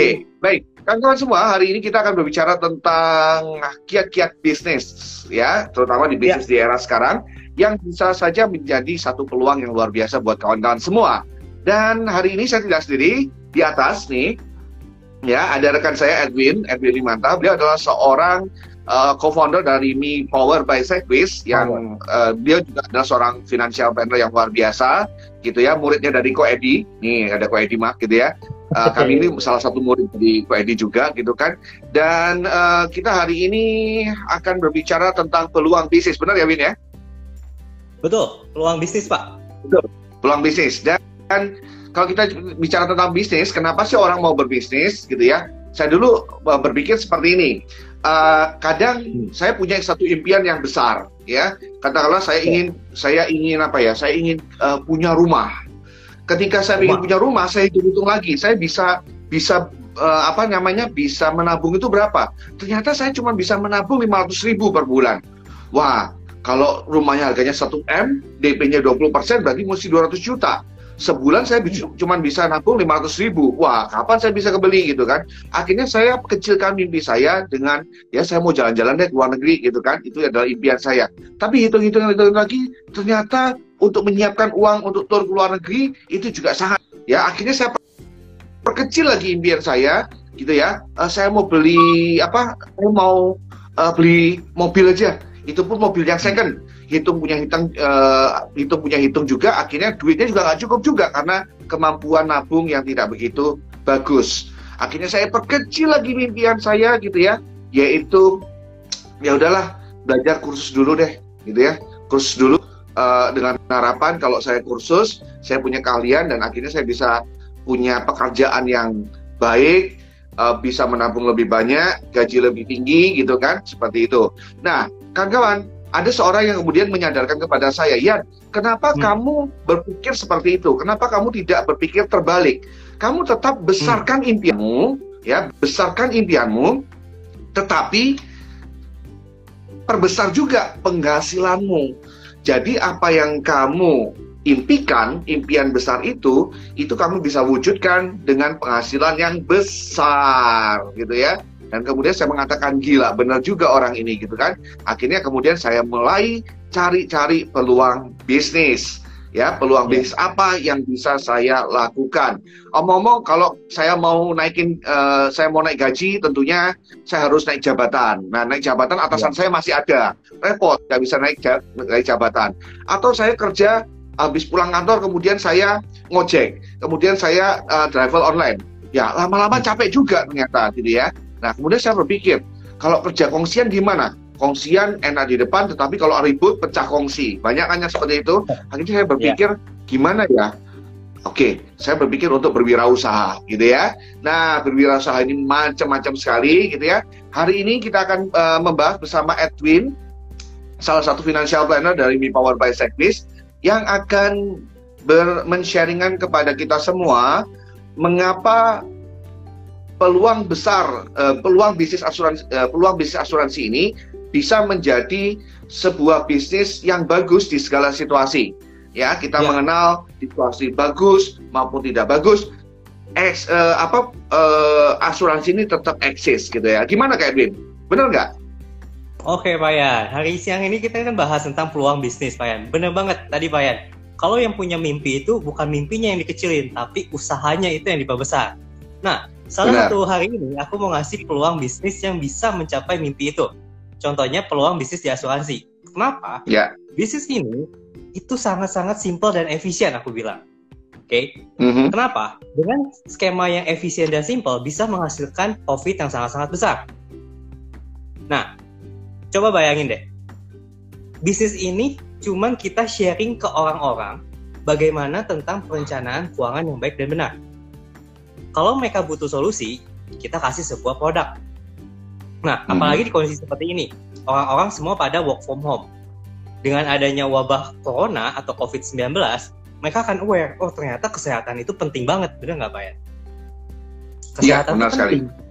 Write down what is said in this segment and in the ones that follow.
Oke, okay. baik. Kawan-kawan semua, hari ini kita akan berbicara tentang kiat-kiat bisnis, ya, terutama di bisnis ya. di era sekarang, yang bisa saja menjadi satu peluang yang luar biasa buat kawan-kawan semua. Dan hari ini saya tidak sendiri, di atas nih, ya, ada rekan saya Edwin, Edwin Rimanta. Beliau adalah seorang uh, co-founder dari Mi Power by Segwis yang uh, dia juga adalah seorang financial planner yang luar biasa gitu ya muridnya dari Ko Edi nih ada Ko Edi Mak gitu ya uh, kami ini salah satu murid Ko Edi juga gitu kan. Dan uh, kita hari ini akan berbicara tentang peluang bisnis. Benar ya Win ya? Betul. Peluang bisnis Pak. Betul. Peluang bisnis. Dan, dan kalau kita bicara tentang bisnis kenapa sih orang mau berbisnis gitu ya? Saya dulu berpikir seperti ini. Uh, kadang hmm. saya punya satu impian yang besar ya. Katakanlah saya ingin saya ingin apa ya? Saya ingin uh, punya rumah ketika saya rumah. ingin punya rumah saya hitung-hitung lagi saya bisa bisa uh, apa namanya bisa menabung itu berapa ternyata saya cuma bisa menabung 500 ribu per bulan wah kalau rumahnya harganya 1 M DP-nya 20% berarti mesti 200 juta sebulan saya hmm. cuma bisa nabung 500 ribu. Wah, kapan saya bisa kebeli gitu kan? Akhirnya saya kecilkan mimpi saya dengan ya saya mau jalan-jalan deh ke luar negeri gitu kan. Itu adalah impian saya. Tapi hitung-hitung hitung lagi ternyata untuk menyiapkan uang untuk tur ke luar negeri itu juga sangat ya akhirnya saya perkecil lagi impian saya gitu ya. Uh, saya mau beli apa? Saya mau uh, beli mobil aja. Itu pun mobil yang second hitung punya hitung uh, hitung punya hitung juga akhirnya duitnya juga nggak cukup juga karena kemampuan nabung yang tidak begitu bagus akhirnya saya perkecil lagi mimpian saya gitu ya yaitu ya udahlah belajar kursus dulu deh gitu ya kursus dulu uh, dengan harapan kalau saya kursus saya punya keahlian dan akhirnya saya bisa punya pekerjaan yang baik uh, bisa menabung lebih banyak, gaji lebih tinggi gitu kan, seperti itu. Nah, kawan-kawan, ada seorang yang kemudian menyadarkan kepada saya, ya, kenapa hmm. kamu berpikir seperti itu? Kenapa kamu tidak berpikir terbalik? Kamu tetap besarkan hmm. impianmu, ya, besarkan impianmu, tetapi perbesar juga penghasilanmu. Jadi apa yang kamu impikan, impian besar itu, itu kamu bisa wujudkan dengan penghasilan yang besar, gitu ya. Dan kemudian saya mengatakan gila benar juga orang ini gitu kan. Akhirnya kemudian saya mulai cari-cari peluang bisnis ya peluang ya. bisnis apa yang bisa saya lakukan? Omong-omong kalau saya mau naikin uh, saya mau naik gaji tentunya saya harus naik jabatan. Nah naik jabatan atasan ya. saya masih ada. Repot nggak bisa naik, naik jabatan. Atau saya kerja habis pulang kantor kemudian saya ngojek. Kemudian saya uh, driver online. Ya lama-lama capek juga ternyata gitu ya. Nah, kemudian saya berpikir, kalau kerja kongsian gimana? Kongsian enak di depan, tetapi kalau ribut pecah kongsi. Banyak kan yang seperti itu. Akhirnya saya berpikir, yeah. gimana ya? Oke, saya berpikir untuk berwirausaha, gitu ya. Nah, berwirausaha ini macam-macam sekali, gitu ya. Hari ini kita akan uh, membahas bersama Edwin, salah satu financial planner dari Mi Power by Checklist, yang akan ber-sharingan kepada kita semua mengapa peluang besar uh, peluang bisnis asuransi uh, peluang bisnis asuransi ini bisa menjadi sebuah bisnis yang bagus di segala situasi. Ya, kita ya. mengenal situasi bagus maupun tidak bagus. Ex, uh, apa uh, asuransi ini tetap eksis gitu ya. Gimana Kak Edwin? Benar nggak? Oke Pak Yan, hari siang ini kita kan bahas tentang peluang bisnis Pak Yan. Benar banget tadi Pak Yan. Kalau yang punya mimpi itu bukan mimpinya yang dikecilin, tapi usahanya itu yang diperbesar. Nah, Salah Benar. satu hari ini aku mau ngasih peluang bisnis yang bisa mencapai mimpi itu. Contohnya peluang bisnis di asuransi. Kenapa? Ya. Bisnis ini itu sangat-sangat simpel dan efisien aku bilang. Oke. Okay? Mm-hmm. Kenapa? Dengan skema yang efisien dan simpel bisa menghasilkan profit yang sangat-sangat besar. Nah, coba bayangin deh. Bisnis ini cuman kita sharing ke orang-orang bagaimana tentang perencanaan keuangan yang baik dan benar kalau mereka butuh solusi, kita kasih sebuah produk. Nah, hmm. apalagi di kondisi seperti ini, orang-orang semua pada work from home. Dengan adanya wabah corona atau COVID-19, mereka akan aware, oh ternyata kesehatan itu penting banget, benar nggak Pak ya? Kesehatan ya, benar penting. Sekali.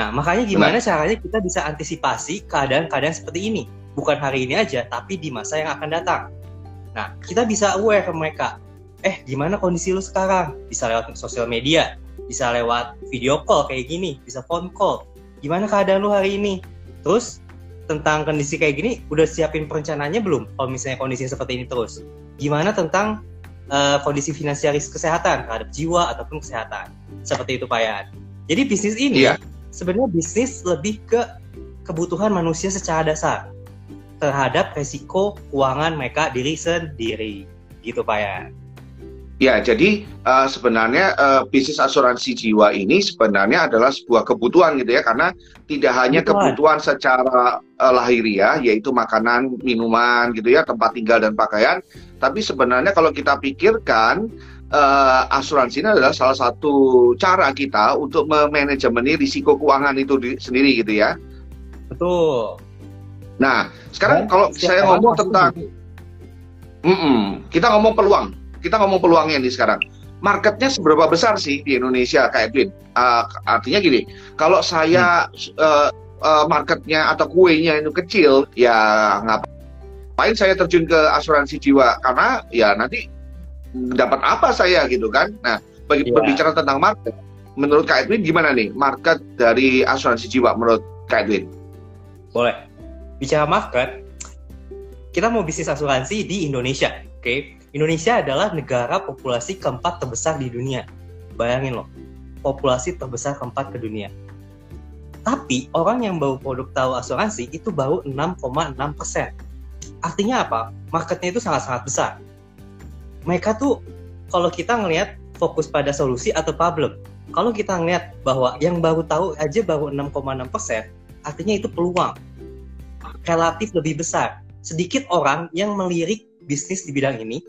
Nah, makanya gimana benar. caranya kita bisa antisipasi keadaan-keadaan seperti ini? Bukan hari ini aja, tapi di masa yang akan datang. Nah, kita bisa aware ke mereka, eh gimana kondisi lu sekarang? Bisa lewat sosial media, bisa lewat video call kayak gini, bisa phone call. Gimana keadaan lu hari ini? Terus tentang kondisi kayak gini, udah siapin perencanaannya belum? Kalau misalnya kondisi seperti ini terus, gimana tentang uh, kondisi finansialis kesehatan terhadap jiwa ataupun kesehatan? Seperti itu Pak Yan. Jadi bisnis ini yeah. sebenarnya bisnis lebih ke kebutuhan manusia secara dasar terhadap resiko keuangan mereka diri sendiri, gitu Pak Yan. Ya, jadi uh, sebenarnya uh, bisnis asuransi jiwa ini sebenarnya adalah sebuah kebutuhan gitu ya, karena tidak hanya kebutuhan, secara uh, lahiriah, yaitu makanan, minuman gitu ya, tempat tinggal dan pakaian, tapi sebenarnya kalau kita pikirkan uh, asuransi ini adalah salah satu cara kita untuk memanajemeni risiko keuangan itu di, sendiri gitu ya. Betul. Nah, sekarang kalau saya ngomong tentang, mm -mm, kita ngomong peluang kita ngomong peluangnya nih sekarang. Marketnya seberapa besar sih di Indonesia, Kak Edwin? Uh, artinya gini, kalau saya hmm. uh, uh, marketnya atau kuenya itu kecil, ya ngapain saya terjun ke asuransi jiwa? Karena ya nanti dapat apa saya gitu kan? Nah, bagi yeah. berbicara tentang market, menurut Kak Edwin gimana nih market dari asuransi jiwa menurut Kak Edwin? Boleh. Bicara market, kita mau bisnis asuransi di Indonesia, oke? Okay? Indonesia adalah negara populasi keempat terbesar di dunia. Bayangin loh, populasi terbesar keempat ke dunia. Tapi orang yang baru produk tahu asuransi itu baru 6,6 persen. Artinya apa? Marketnya itu sangat-sangat besar. Mereka tuh kalau kita ngelihat fokus pada solusi atau problem. Kalau kita ngelihat bahwa yang baru tahu aja baru 6,6 persen, artinya itu peluang relatif lebih besar. Sedikit orang yang melirik bisnis di bidang ini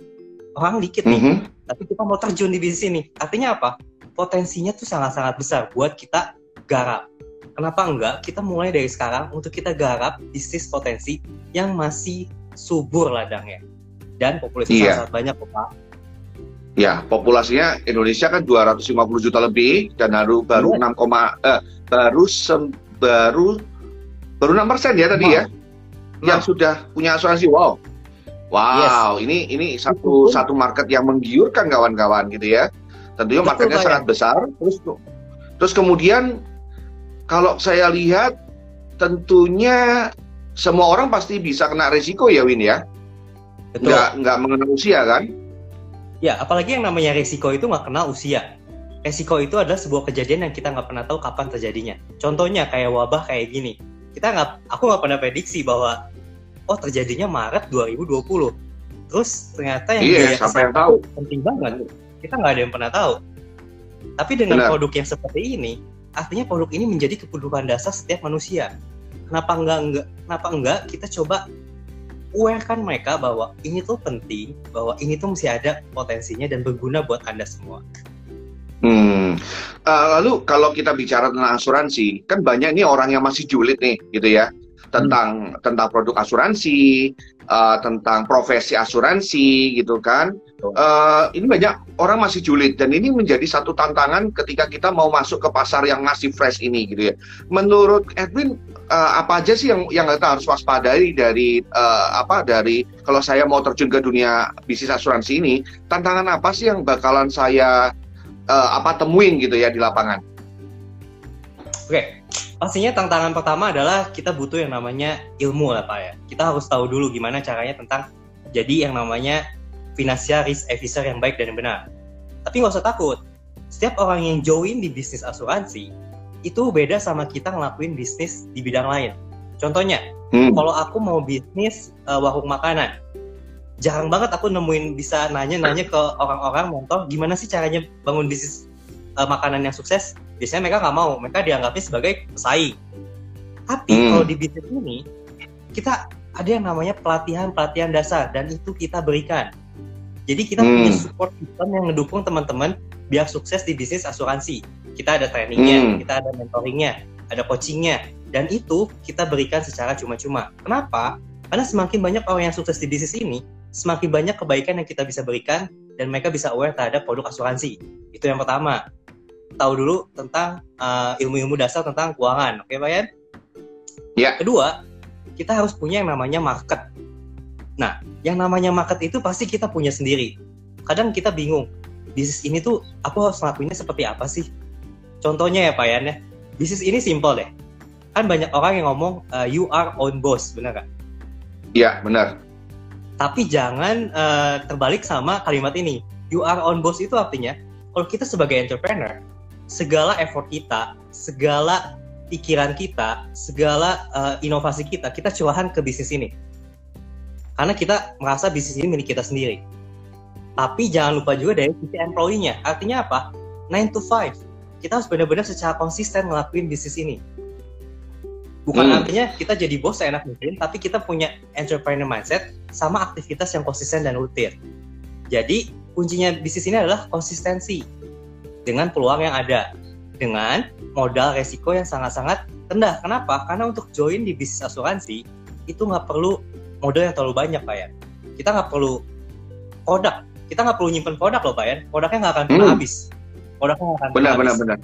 orang dikit nih, mm -hmm. tapi kita mau terjun di bisnis ini. Artinya apa? Potensinya tuh sangat-sangat besar buat kita garap. Kenapa enggak? Kita mulai dari sekarang untuk kita garap bisnis potensi yang masih subur ladangnya. Dan populasinya iya. sangat banyak, Pak. Ya, populasinya Indonesia kan 250 juta lebih dan baru baru iya. 6, eh, baru sem, baru baru 6 persen ya tadi ya, yang sudah punya asuransi. Wow, Wow, yes. ini ini satu Betul. satu market yang menggiurkan kawan-kawan gitu ya. Tentunya Betul, marketnya Pak, sangat besar. Terus terus kemudian kalau saya lihat tentunya semua orang pasti bisa kena risiko ya Win ya. Betul. Nggak nggak mengenal usia kan? Ya, apalagi yang namanya risiko itu nggak kenal usia. Resiko itu adalah sebuah kejadian yang kita nggak pernah tahu kapan terjadinya. Contohnya kayak wabah kayak gini. Kita nggak, aku nggak pernah prediksi bahwa oh terjadinya Maret 2020 terus ternyata yang iya, siapa yang tahu? penting banget. Kita nggak ada yang pernah tahu. Tapi dengan Benar. produk yang seperti ini artinya produk ini menjadi kebutuhan dasar setiap manusia. Kenapa enggak enggak kenapa enggak kita coba awarekan mereka bahwa ini tuh penting bahwa ini tuh masih ada potensinya dan berguna buat anda semua. Hmm. Uh, lalu kalau kita bicara tentang asuransi, kan banyak nih orang yang masih julid nih, gitu ya tentang hmm. tentang produk asuransi, uh, tentang profesi asuransi gitu kan. Uh, ini banyak orang masih julid dan ini menjadi satu tantangan ketika kita mau masuk ke pasar yang masih fresh ini gitu ya. Menurut Edwin uh, apa aja sih yang yang kita harus waspadai dari uh, apa dari kalau saya mau terjun ke dunia bisnis asuransi ini, tantangan apa sih yang bakalan saya uh, apa temuin gitu ya di lapangan? Oke, pastinya tantangan pertama adalah kita butuh yang namanya ilmu lah Pak ya. Kita harus tahu dulu gimana caranya tentang jadi yang namanya financial risk officer yang baik dan yang benar. Tapi nggak usah takut, setiap orang yang join di bisnis asuransi itu beda sama kita ngelakuin bisnis di bidang lain. Contohnya, hmm. kalau aku mau bisnis uh, warung makanan, jarang banget aku nemuin bisa nanya-nanya ke orang-orang motor gimana sih caranya bangun bisnis uh, makanan yang sukses biasanya mereka nggak mau. Mereka dianggapnya sebagai pesaing. Tapi hmm. kalau di bisnis ini kita ada yang namanya pelatihan pelatihan dasar dan itu kita berikan. Jadi kita hmm. punya support system yang mendukung teman-teman biar sukses di bisnis asuransi. Kita ada trainingnya hmm. kita ada mentoringnya ada coachingnya. Dan itu kita berikan secara cuma-cuma. Kenapa? Karena semakin banyak orang yang sukses di bisnis ini semakin banyak kebaikan yang kita bisa berikan dan mereka bisa aware terhadap produk asuransi. Itu yang pertama tahu dulu tentang uh, ilmu-ilmu dasar tentang keuangan. Oke, Pak Yan? Ya. Kedua, kita harus punya yang namanya market. Nah, yang namanya market itu pasti kita punya sendiri. Kadang kita bingung, bisnis ini tuh aku harus ngelakuinnya seperti apa sih? Contohnya ya Pak Yan ya, bisnis ini simple deh. Kan banyak orang yang ngomong uh, you are own boss, benar gak? Iya, benar. Tapi jangan uh, terbalik sama kalimat ini. You are own boss itu artinya kalau kita sebagai entrepreneur, segala effort kita, segala pikiran kita, segala uh, inovasi kita, kita curahkan ke bisnis ini. Karena kita merasa bisnis ini milik kita sendiri. Tapi jangan lupa juga dari sisi employee-nya. Artinya apa? 9 to 5. Kita harus benar-benar secara konsisten ngelakuin bisnis ini. Bukan hmm. artinya kita jadi bos enak mungkin, tapi kita punya entrepreneur mindset sama aktivitas yang konsisten dan rutin. Jadi kuncinya bisnis ini adalah konsistensi dengan peluang yang ada dengan modal resiko yang sangat-sangat rendah. Kenapa? Karena untuk join di bisnis asuransi itu nggak perlu modal yang terlalu banyak, Pak ya. Kita nggak perlu produk. Kita nggak perlu nyimpen produk loh, Pak ya. Produknya nggak akan pernah hmm. habis. Produknya nggak akan benar, benar, benar.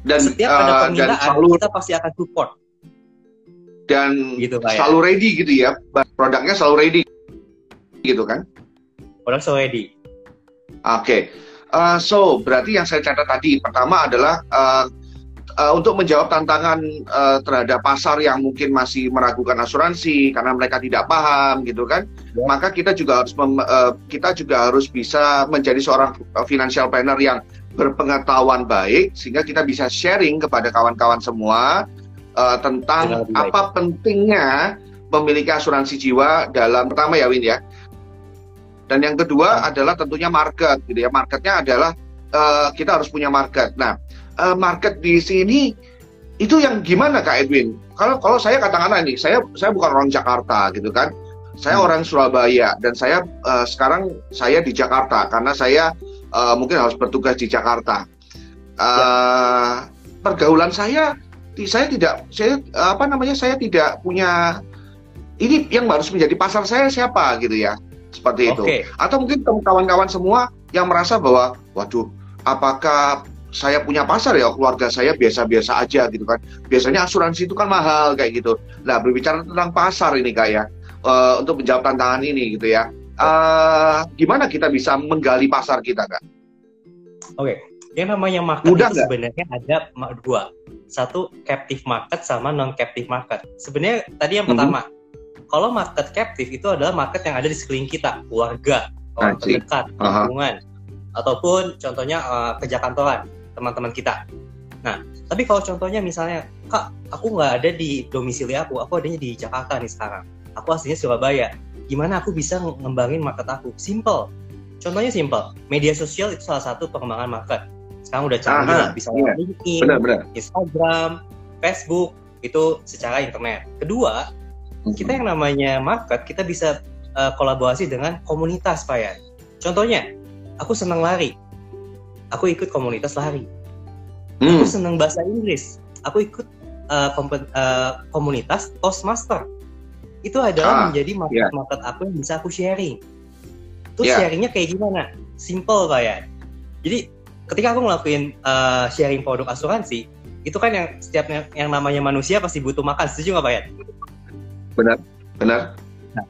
Dan setiap uh, ada eh, permintaan, selalu, kita pasti akan support. Dan gitu, Pak, selalu ready gitu ya. Produknya selalu ready, gitu kan? Produk selalu ready. Oke. Okay. Uh, so berarti yang saya catat tadi pertama adalah uh, uh, untuk menjawab tantangan uh, terhadap pasar yang mungkin masih meragukan asuransi karena mereka tidak paham gitu kan, ya. maka kita juga harus mem, uh, kita juga harus bisa menjadi seorang financial planner yang berpengetahuan baik sehingga kita bisa sharing kepada kawan-kawan semua uh, tentang apa pentingnya memiliki asuransi jiwa dalam pertama ya Win ya dan yang kedua hmm. adalah tentunya market, gitu ya. Marketnya adalah uh, kita harus punya market. Nah, uh, market di sini itu yang gimana Kak Edwin? Kalau kalau saya katakanlah ini, saya saya bukan orang Jakarta gitu kan. Saya hmm. orang Surabaya dan saya uh, sekarang saya di Jakarta karena saya uh, mungkin harus bertugas di Jakarta. Uh, ya. Pergaulan saya, saya tidak, saya apa namanya, saya tidak punya ini yang harus menjadi pasar saya siapa gitu ya seperti itu. Okay. Atau mungkin kawan-kawan semua yang merasa bahwa, waduh, apakah saya punya pasar ya keluarga saya biasa-biasa aja gitu kan. Biasanya asuransi itu kan mahal kayak gitu. Nah berbicara tentang pasar ini kak ya, uh, untuk menjawab tantangan ini gitu ya. Uh, gimana kita bisa menggali pasar kita kak? Oke, okay. yang namanya market Mudah itu sebenarnya ada dua. Satu captive market sama non captive market. Sebenarnya tadi yang mm -hmm. Kalau market captive itu adalah market yang ada di sekeliling kita, keluarga, orang terdekat, lingkungan, ataupun contohnya uh, kerja kantoran, teman-teman kita. Nah, tapi kalau contohnya misalnya, kak, aku nggak ada di domisili aku, aku adanya di Jakarta nih sekarang. Aku aslinya Surabaya. Gimana aku bisa ngembangin market aku? Simple. Contohnya simple. Media sosial itu salah satu pengembangan market. Sekarang udah canggih lah, bisa iya. LinkedIn. Instagram, Facebook, itu secara internet. Kedua, kita yang namanya market kita bisa uh, kolaborasi dengan komunitas pak ya contohnya aku senang lari. Aku ikut komunitas lari. Hmm. aku senang bahasa Inggris. Aku ikut uh, uh, komunitas Toastmaster. Itu adalah ah, menjadi market yeah. market aku yang bisa aku sharing. Terus yeah. sharingnya kayak gimana? Simple pak ya jadi ketika aku ngelakuin uh, sharing produk asuransi itu kan yang setiap yang, yang namanya manusia pasti butuh makan. Setuju nggak pak ya benar benar. Nah,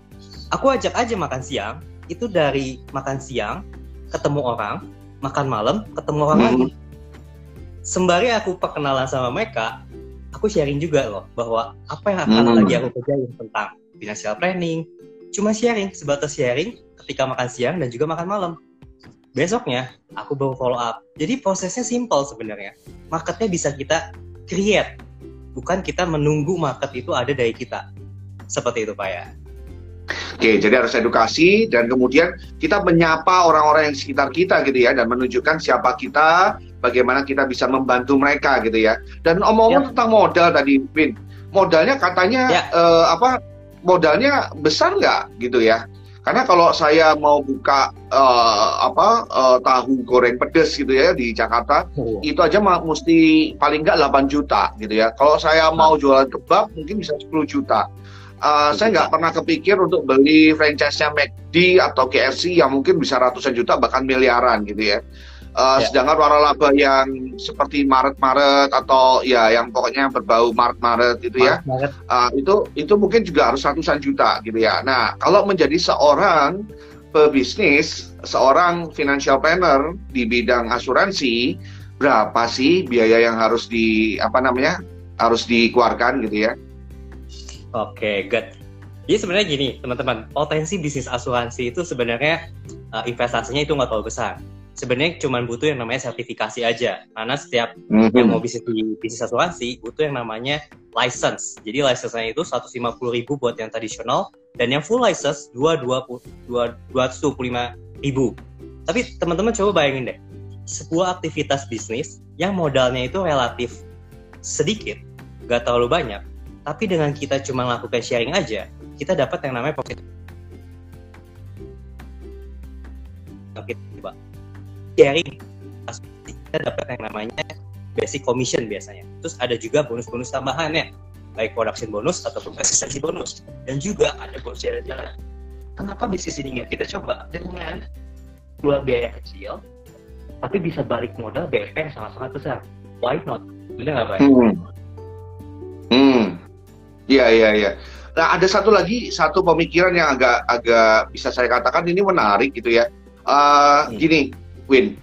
aku ajak aja makan siang. Itu dari makan siang ketemu orang makan malam ketemu orang hmm. lagi. Sembari aku perkenalan sama mereka aku sharing juga loh bahwa apa yang akan hmm. lagi aku kerjain tentang financial planning. Cuma sharing sebatas sharing ketika makan siang dan juga makan malam. Besoknya aku baru follow up. Jadi prosesnya simple sebenarnya. Marketnya bisa kita create. Bukan kita menunggu market itu ada dari kita seperti itu Pak ya. Oke, jadi harus edukasi dan kemudian kita menyapa orang-orang yang sekitar kita gitu ya dan menunjukkan siapa kita, bagaimana kita bisa membantu mereka gitu ya. Dan omong-omong ya. tentang modal tadi, Win, modalnya katanya ya. uh, apa? Modalnya besar nggak gitu ya? Karena kalau saya mau buka uh, apa uh, tahu goreng pedes gitu ya di Jakarta, oh. itu aja mesti paling nggak 8 juta gitu ya. Kalau saya mau jualan kebab mungkin bisa 10 juta uh, saya nggak pernah kepikir untuk beli franchise-nya McD atau KFC yang mungkin bisa ratusan juta bahkan miliaran gitu ya. Uh, ya. Sedangkan waralaba yang seperti Maret-Maret atau ya yang pokoknya berbau Maret-Maret itu ya, uh, itu itu mungkin juga harus ratusan juta gitu ya. Nah kalau menjadi seorang pebisnis, seorang financial planner di bidang asuransi, berapa sih biaya yang harus di apa namanya harus dikeluarkan gitu ya? Oke, okay, good. Jadi sebenarnya gini, teman-teman, potensi bisnis asuransi itu sebenarnya uh, investasinya itu nggak terlalu besar. Sebenarnya cuma butuh yang namanya sertifikasi aja. Karena setiap mm-hmm. yang mau bisnis di bisnis asuransi butuh yang namanya license. Jadi license-nya itu 150 ribu buat yang tradisional, dan yang full license dua dua dua ratus dua puluh lima ribu. Tapi teman-teman coba bayangin deh, sebuah aktivitas bisnis yang modalnya itu relatif sedikit, gak terlalu banyak, tapi dengan kita cuma lakukan sharing aja, kita dapat yang namanya profit. Sharing, kita dapat yang namanya basic commission biasanya. Terus ada juga bonus-bonus tambahannya baik production bonus ataupun konsistensi bonus. Dan juga ada bonus jalan-jalan kenapa bisnis ini nggak kita coba? Dengan keluar biaya kecil tapi bisa balik modal BFP yang sangat-sangat besar. Why not? Benar nggak pak? Hmm iya iya iya nah ada satu lagi satu pemikiran yang agak agak bisa saya katakan ini menarik gitu ya uh, hmm. gini Win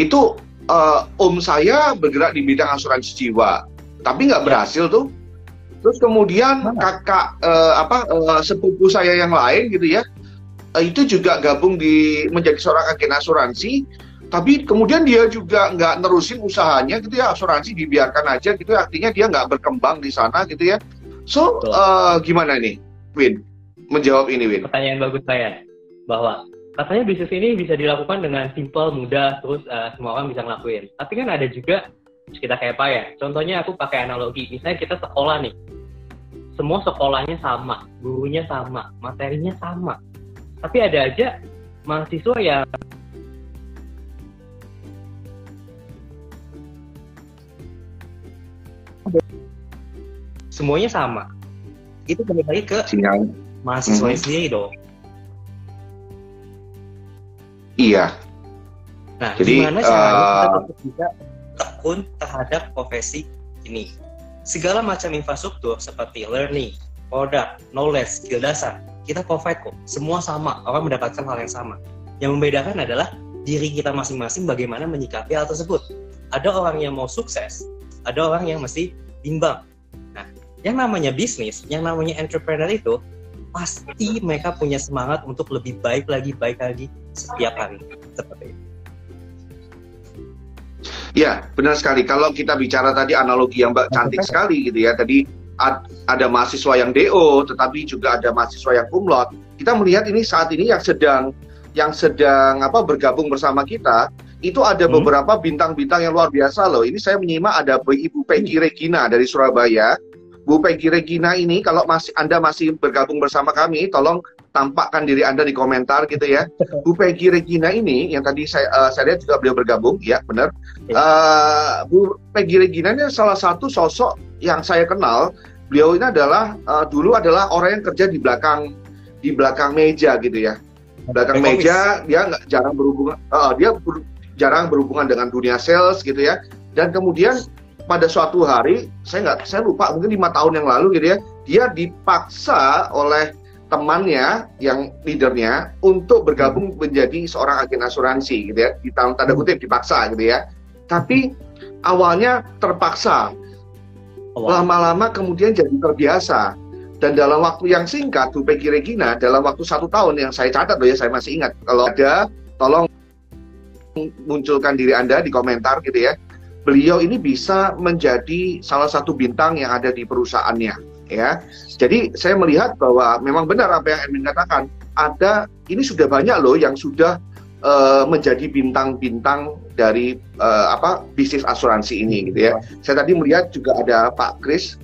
itu uh, om saya bergerak di bidang asuransi jiwa tapi nggak ya. berhasil tuh Terus kemudian Mana? kakak uh, apa uh, sepupu saya yang lain gitu ya, uh, itu juga gabung di menjadi seorang agen asuransi. Tapi kemudian dia juga nggak nerusin usahanya gitu ya, asuransi dibiarkan aja gitu. Ya. Artinya dia nggak berkembang di sana gitu ya. So uh, gimana nih, Win? Menjawab ini, Win. Pertanyaan bagus saya bahwa katanya bisnis ini bisa dilakukan dengan simple, mudah, terus uh, semua orang bisa ngelakuin. Tapi kan ada juga kita kayak apa ya? Contohnya aku pakai analogi, misalnya kita sekolah nih, semua sekolahnya sama, gurunya sama, materinya sama. Tapi ada aja mahasiswa yang semuanya sama. Itu kembali lagi ke Sinyal. mahasiswa hmm. sendiri dong. Iya. Nah, Jadi, gimana caranya uh... kita tetap bisa tekun terhadap profesi ini? segala macam infrastruktur seperti learning, produk, knowledge, skill dasar, kita provide kok. Semua sama, orang mendapatkan hal yang sama. Yang membedakan adalah diri kita masing-masing bagaimana menyikapi hal tersebut. Ada orang yang mau sukses, ada orang yang mesti bimbang. Yang namanya bisnis, yang namanya entrepreneur itu pasti mereka punya semangat untuk lebih baik lagi, baik lagi setiap hari. Seperti itu. Ya, benar sekali. Kalau kita bicara tadi analogi yang Mbak cantik sekali gitu ya. Tadi ada mahasiswa yang DO, tetapi juga ada mahasiswa yang kumlot. Kita melihat ini saat ini yang sedang yang sedang apa bergabung bersama kita itu ada hmm. beberapa bintang-bintang yang luar biasa loh. Ini saya menyimak ada Ibu Peggy Regina dari Surabaya. Bu Peggy Regina ini kalau masih Anda masih bergabung bersama kami, tolong tampakkan diri Anda di komentar gitu ya. Bu Peggy Regina ini yang tadi saya uh, saya lihat juga beliau bergabung, ya benar. Uh, Bu Peggy Regina ini salah satu sosok yang saya kenal. Beliau ini adalah uh, dulu adalah orang yang kerja di belakang di belakang meja gitu ya. Belakang meja dia nggak jarang berhubungan uh, dia ber, jarang berhubungan dengan dunia sales gitu ya. Dan kemudian pada suatu hari saya nggak saya lupa mungkin lima tahun yang lalu gitu ya dia dipaksa oleh temannya yang leadernya untuk bergabung menjadi seorang agen asuransi gitu ya di tahun tanda kutip dipaksa gitu ya. Tapi awalnya terpaksa. Lama-lama kemudian jadi terbiasa. Dan dalam waktu yang singkat Bu Peggy Regina dalam waktu satu tahun yang saya catat loh ya saya masih ingat kalau ada tolong munculkan diri anda di komentar gitu ya beliau ini bisa menjadi salah satu bintang yang ada di perusahaannya ya. Jadi saya melihat bahwa memang benar apa yang Edwin katakan. Ada ini sudah banyak loh yang sudah uh, menjadi bintang-bintang dari uh, apa bisnis asuransi ini gitu ya. Saya tadi melihat juga ada Pak Kris,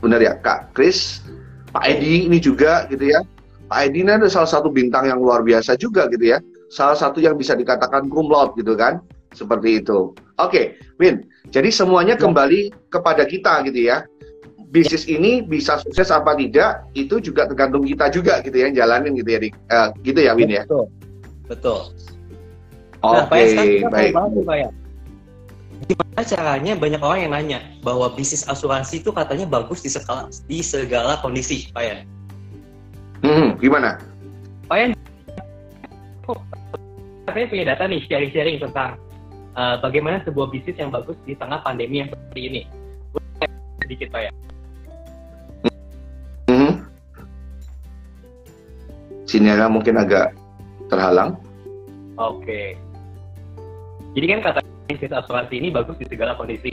benar ya Kak Kris, Pak Edi ini juga gitu ya. Pak Edi ini ada salah satu bintang yang luar biasa juga gitu ya. Salah satu yang bisa dikatakan kumlot gitu kan, seperti itu. Oke, okay, Win. Jadi semuanya ya. kembali kepada kita gitu ya bisnis ini bisa sukses apa tidak itu juga tergantung kita juga gitu ya jalanin gitu ya uh, gitu ya Win ya betul betul nah, oke okay, baik ya. gimana caranya banyak orang yang nanya bahwa bisnis asuransi itu katanya bagus di segala di segala kondisi Pak Yan hmm, gimana Pak Yan saya punya data nih sharing-sharing tentang uh, bagaimana sebuah bisnis yang bagus di tengah pandemi yang seperti ini. Sedikit Pak ya. Mm-hmm. Sinyalnya mungkin agak terhalang. Oke. Okay. Jadi kan kata bisnis asuransi ini bagus di segala kondisi.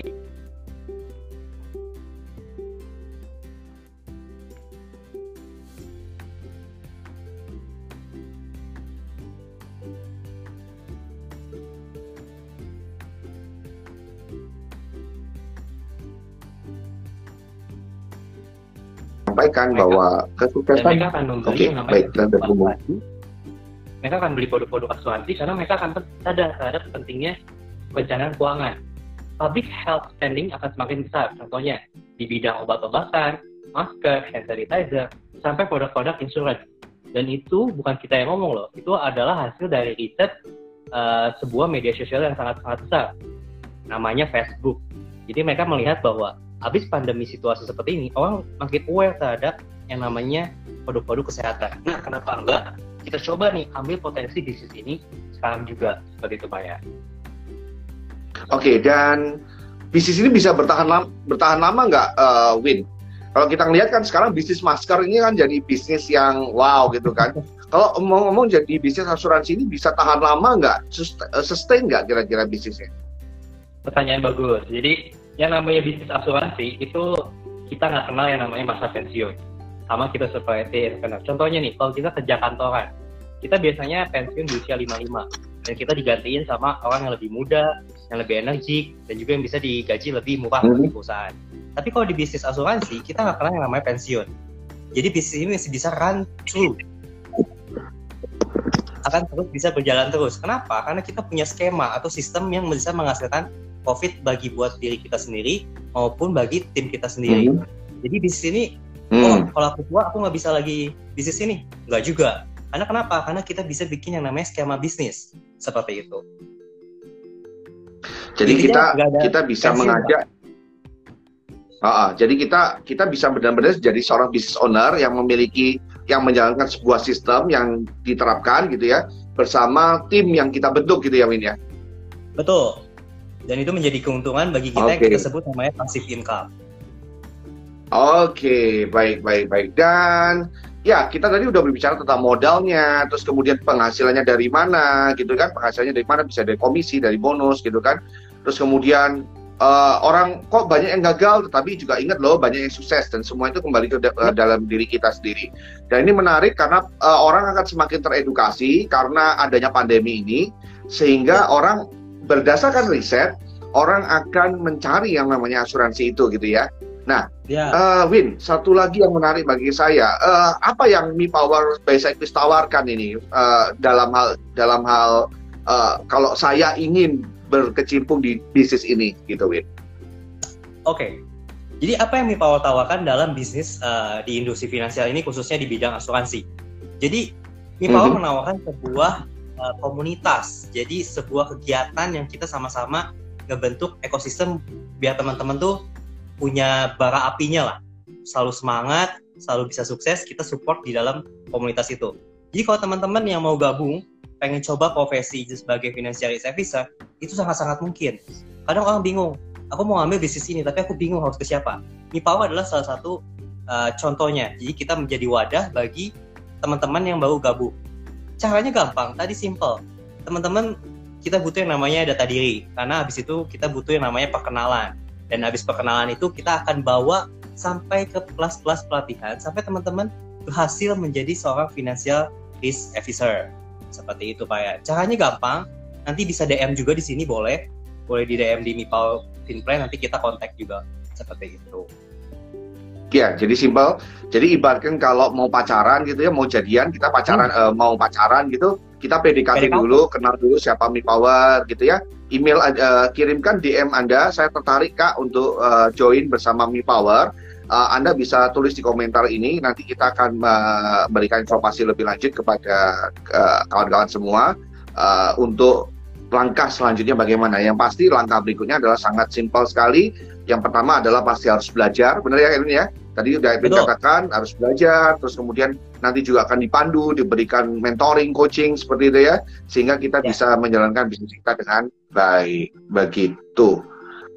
Sampaikan mereka, bahwa kesuksesan oke okay, baik dan terhubung mereka akan beli produk-produk asuransi karena mereka akan sadar terhadap pentingnya perencanaan keuangan. Public health spending akan semakin besar contohnya di bidang obat-obatan masker hand sanitizer sampai produk-produk insurance dan itu bukan kita yang ngomong loh itu adalah hasil dari riset uh, sebuah media sosial yang sangat-sangat besar. Namanya Facebook. Jadi mereka melihat bahwa habis pandemi situasi seperti ini, orang makin aware terhadap yang namanya produk-produk kesehatan. Nah, kenapa enggak? Kita coba nih ambil potensi bisnis ini sekarang juga seperti itu Pak ya. Oke, dan bisnis ini bisa bertahan lama, bertahan lama nggak, uh, Win? Kalau kita ngelihat kan sekarang bisnis masker ini kan jadi bisnis yang wow gitu kan. Kalau ngomong-ngomong jadi bisnis asuransi ini bisa tahan lama nggak? Sustain nggak kira-kira bisnisnya? Pertanyaan bagus. Jadi yang namanya bisnis asuransi itu kita nggak kenal yang namanya masa pensiun sama kita seperti kenal contohnya nih kalau kita kerja kantoran kita biasanya pensiun di usia 55 dan kita digantiin sama orang yang lebih muda yang lebih energik dan juga yang bisa digaji lebih murah hmm. dari perusahaan tapi kalau di bisnis asuransi kita nggak kenal yang namanya pensiun jadi bisnis ini masih bisa run through akan terus bisa berjalan terus. Kenapa? Karena kita punya skema atau sistem yang bisa menghasilkan profit bagi buat diri kita sendiri maupun bagi tim kita sendiri. Hmm. Jadi bisnis ini, hmm. oh kalau aku tua aku nggak bisa lagi bisnis ini, nggak juga. Karena kenapa? Karena kita bisa bikin yang namanya skema bisnis seperti itu. Jadi, kita kita bisa mengajak. Uh, jadi kita kita bisa benar-benar jadi seorang business owner yang memiliki yang menjalankan sebuah sistem yang diterapkan gitu ya bersama tim yang kita bentuk gitu ya Win ya. Betul dan itu menjadi keuntungan bagi kita okay. yang kita sebut namanya passive income. Oke, okay, baik, baik, baik. Dan ya kita tadi udah berbicara tentang modalnya, terus kemudian penghasilannya dari mana, gitu kan? Penghasilannya dari mana? Bisa dari komisi, dari bonus, gitu kan? Terus kemudian uh, orang kok banyak yang gagal, tetapi juga ingat loh banyak yang sukses dan semua itu kembali ke uh, dalam diri kita sendiri. Dan ini menarik karena uh, orang akan semakin teredukasi karena adanya pandemi ini, sehingga orang berdasarkan riset orang akan mencari yang namanya asuransi itu gitu ya. Nah, ya. uh, Win, satu lagi yang menarik bagi saya, uh, apa yang Mi Power Basic tawarkan ini uh, dalam hal dalam hal uh, kalau saya ingin berkecimpung di bisnis ini, gitu, Win? Oke, okay. jadi apa yang Mi Power tawarkan dalam bisnis uh, di industri finansial ini, khususnya di bidang asuransi? Jadi Mi Power mm -hmm. menawarkan sebuah uh, komunitas. Jadi sebuah kegiatan yang kita sama-sama ngebentuk ekosistem biar teman-teman tuh punya bara apinya lah. Selalu semangat, selalu bisa sukses, kita support di dalam komunitas itu. Jadi kalau teman-teman yang mau gabung, pengen coba profesi sebagai financial advisor, itu sangat-sangat mungkin. Kadang orang bingung, aku mau ambil bisnis ini, tapi aku bingung harus ke siapa. Mipawa adalah salah satu uh, contohnya. Jadi kita menjadi wadah bagi teman-teman yang baru gabung caranya gampang tadi simple. Teman-teman kita butuh yang namanya data diri. Karena habis itu kita butuh yang namanya perkenalan. Dan habis perkenalan itu kita akan bawa sampai ke kelas-kelas pelatihan sampai teman-teman berhasil menjadi seorang financial risk officer. Seperti itu pak ya. Caranya gampang. Nanti bisa DM juga di sini boleh. Boleh di DM di Mipal Finplan nanti kita kontak juga. Seperti itu Ya, jadi simpel. Jadi ibaratkan kalau mau pacaran gitu ya, mau jadian, kita pacaran hmm. uh, mau pacaran gitu, kita PDKT, PDKT dulu, kenal dulu siapa Mi Power gitu ya. Email uh, kirimkan DM Anda, saya tertarik Kak untuk uh, join bersama Mi Power. Uh, Anda bisa tulis di komentar ini, nanti kita akan memberikan informasi lebih lanjut kepada kawan-kawan uh, semua uh, untuk langkah selanjutnya bagaimana. Yang pasti langkah berikutnya adalah sangat simpel sekali. Yang pertama adalah pasti harus belajar, benar ya Kevin ya? Tadi udah Edwin katakan harus belajar, terus kemudian nanti juga akan dipandu, diberikan mentoring, coaching seperti itu ya, sehingga kita ya. bisa menjalankan bisnis kita dengan baik. Begitu.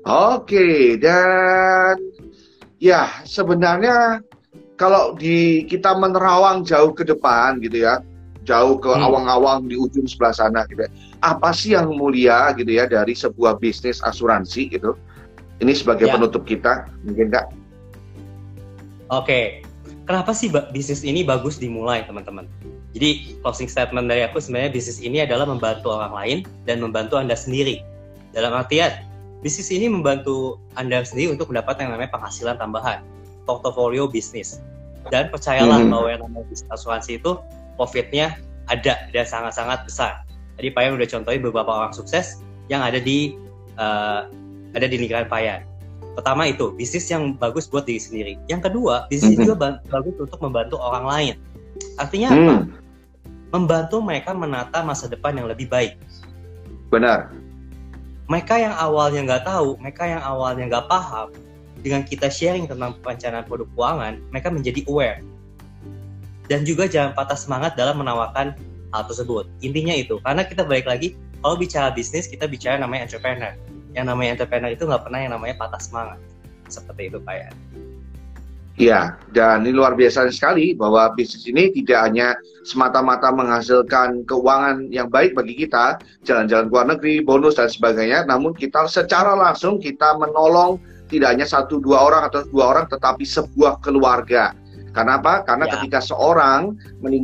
Oke, dan ya sebenarnya kalau di kita menerawang jauh ke depan gitu ya, jauh ke hmm. awang-awang di ujung sebelah sana gitu ya. Apa sih yang mulia gitu ya dari sebuah bisnis asuransi gitu? Ini sebagai ya. penutup kita, mungkin Kak. Oke, kenapa sih bisnis ini bagus dimulai teman-teman? Jadi closing statement dari aku sebenarnya bisnis ini adalah membantu orang lain dan membantu Anda sendiri. Dalam artian, bisnis ini membantu Anda sendiri untuk mendapatkan yang namanya penghasilan tambahan, portofolio bisnis. Dan percayalah hmm. bahwa yang namanya bisnis asuransi itu profitnya ada dan sangat-sangat besar. Tadi Payan udah contohin beberapa orang sukses yang ada di uh, ada di lingkaran Payan. Pertama itu bisnis yang bagus buat diri sendiri. Yang kedua, bisnis mm-hmm. juga bagus untuk membantu orang lain. Artinya mm. apa? Membantu mereka menata masa depan yang lebih baik. Benar. Mereka yang awalnya nggak tahu, mereka yang awalnya nggak paham, dengan kita sharing tentang perencanaan produk keuangan, mereka menjadi aware. Dan juga jangan patah semangat dalam menawarkan hal tersebut. Intinya itu, karena kita balik lagi, kalau bicara bisnis, kita bicara namanya entrepreneur yang namanya entrepreneur itu nggak pernah yang namanya patah semangat seperti itu pak ya Iya, dan ini luar biasa sekali bahwa bisnis ini tidak hanya semata-mata menghasilkan keuangan yang baik bagi kita, jalan-jalan ke luar negeri, bonus dan sebagainya, namun kita secara langsung kita menolong tidak hanya satu dua orang atau dua orang, tetapi sebuah keluarga. Karena apa? Karena ya. ketika seorang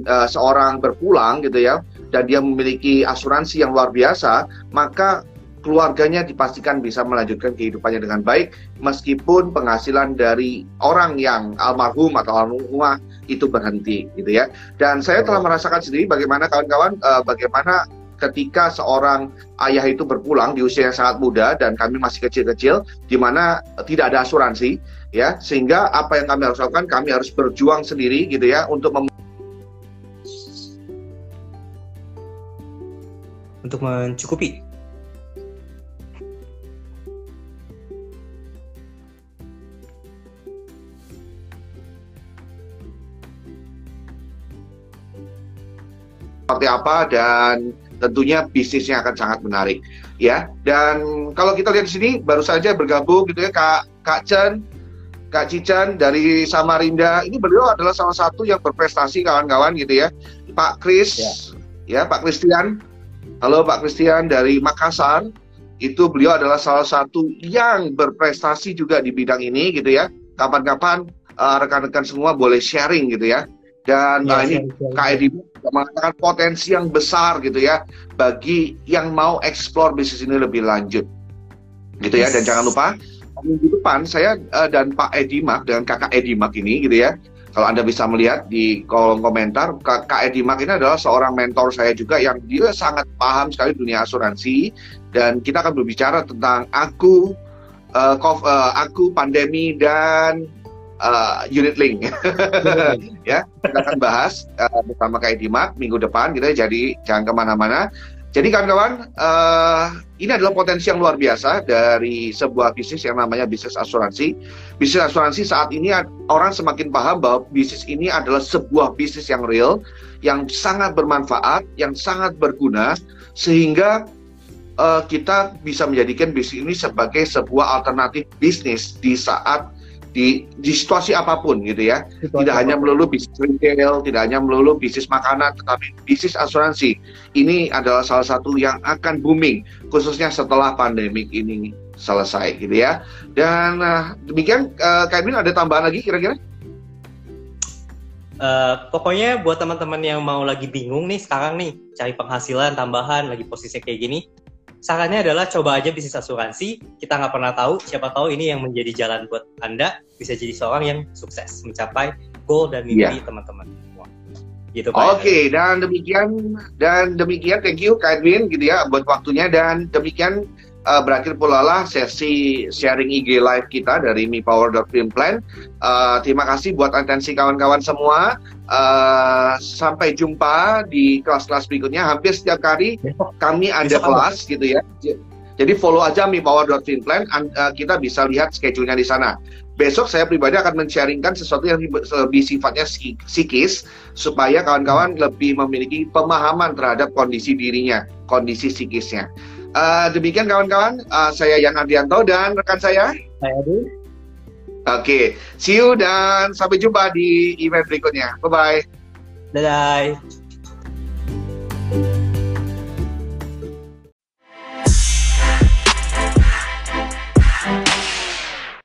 uh, seorang berpulang gitu ya, dan dia memiliki asuransi yang luar biasa, maka keluarganya dipastikan bisa melanjutkan kehidupannya dengan baik meskipun penghasilan dari orang yang almarhum atau almarhumah itu berhenti gitu ya. Dan saya telah merasakan sendiri bagaimana kawan-kawan uh, bagaimana ketika seorang ayah itu berpulang di usia yang sangat muda dan kami masih kecil-kecil di mana tidak ada asuransi ya sehingga apa yang kami harus lakukan kami harus berjuang sendiri gitu ya untuk mem untuk mencukupi seperti apa dan tentunya bisnisnya akan sangat menarik ya. Dan kalau kita lihat di sini baru saja bergabung gitu ya Kak Kak Chen, Kak Cican dari Samarinda. Ini beliau adalah salah satu yang berprestasi kawan-kawan gitu ya. Pak Kris, ya. ya Pak Christian. Halo Pak Christian dari Makassar. Itu beliau adalah salah satu yang berprestasi juga di bidang ini gitu ya. Kapan-kapan uh, rekan-rekan semua boleh sharing gitu ya. Dan ya, nah, ini ya, Kak Edi mengatakan potensi yang besar gitu ya bagi yang mau eksplor bisnis ini lebih lanjut. Gitu ya dan jangan lupa minggu depan saya uh, dan Pak Edi Mak dengan kakak Edi Mak ini gitu ya kalau anda bisa melihat di kolom komentar kakak Edi Mak ini adalah seorang mentor saya juga yang dia sangat paham sekali dunia asuransi dan kita akan berbicara tentang aku uh, uh, aku pandemi dan uh, unit link. ya, kita akan bahas uh, bersama Kak Edimak minggu depan gitu ya. Jadi jangan ke mana-mana. Jadi kawan-kawan, uh, ini adalah potensi yang luar biasa dari sebuah bisnis yang namanya bisnis asuransi. Bisnis asuransi saat ini orang semakin paham bahwa bisnis ini adalah sebuah bisnis yang real, yang sangat bermanfaat, yang sangat berguna, sehingga kita bisa menjadikan bisnis ini sebagai sebuah alternatif bisnis di saat di di situasi apa pun gitu ya. Situasi tidak hanya melulu bisnis retail, tidak hanya melulu bisnis makanan, tetapi bisnis asuransi. Ini adalah salah satu yang akan booming khususnya setelah pandemik ini selesai gitu ya. Dan uh, demikian uh, Kak Edwin ada tambahan lagi kira-kira? Uh, pokoknya buat teman-teman yang mau lagi bingung nih sekarang nih cari penghasilan tambahan lagi posisi kayak gini sarannya adalah coba aja bisnis asuransi. Kita nggak pernah tahu, siapa tahu ini yang menjadi jalan buat Anda bisa jadi seorang yang sukses mencapai goal dan mimpi yeah. teman-teman semua. Gitu Oke, okay, dan demikian dan demikian thank you Kak Edwin gitu ya buat waktunya dan demikian uh, berakhir pula lah sesi sharing IG live kita dari Mi Power Film Plan. Uh, terima kasih buat atensi kawan-kawan semua. Uh, sampai jumpa di kelas-kelas berikutnya. Hampir setiap hari kami ada bisa kelas apa? gitu ya. Jadi follow aja Mi Power Film Plan. Uh, kita bisa lihat schedule-nya di sana. besok saya pribadi akan men-sharingkan sesuatu yang lebih sifatnya psikis supaya kawan-kawan lebih memiliki pemahaman terhadap kondisi dirinya, kondisi psikisnya. Uh, demikian kawan-kawan, uh, saya Yan Ardianto dan rekan saya. Saya Adi. Oke, okay. see you dan sampai jumpa di event berikutnya. Bye-bye. Dadah.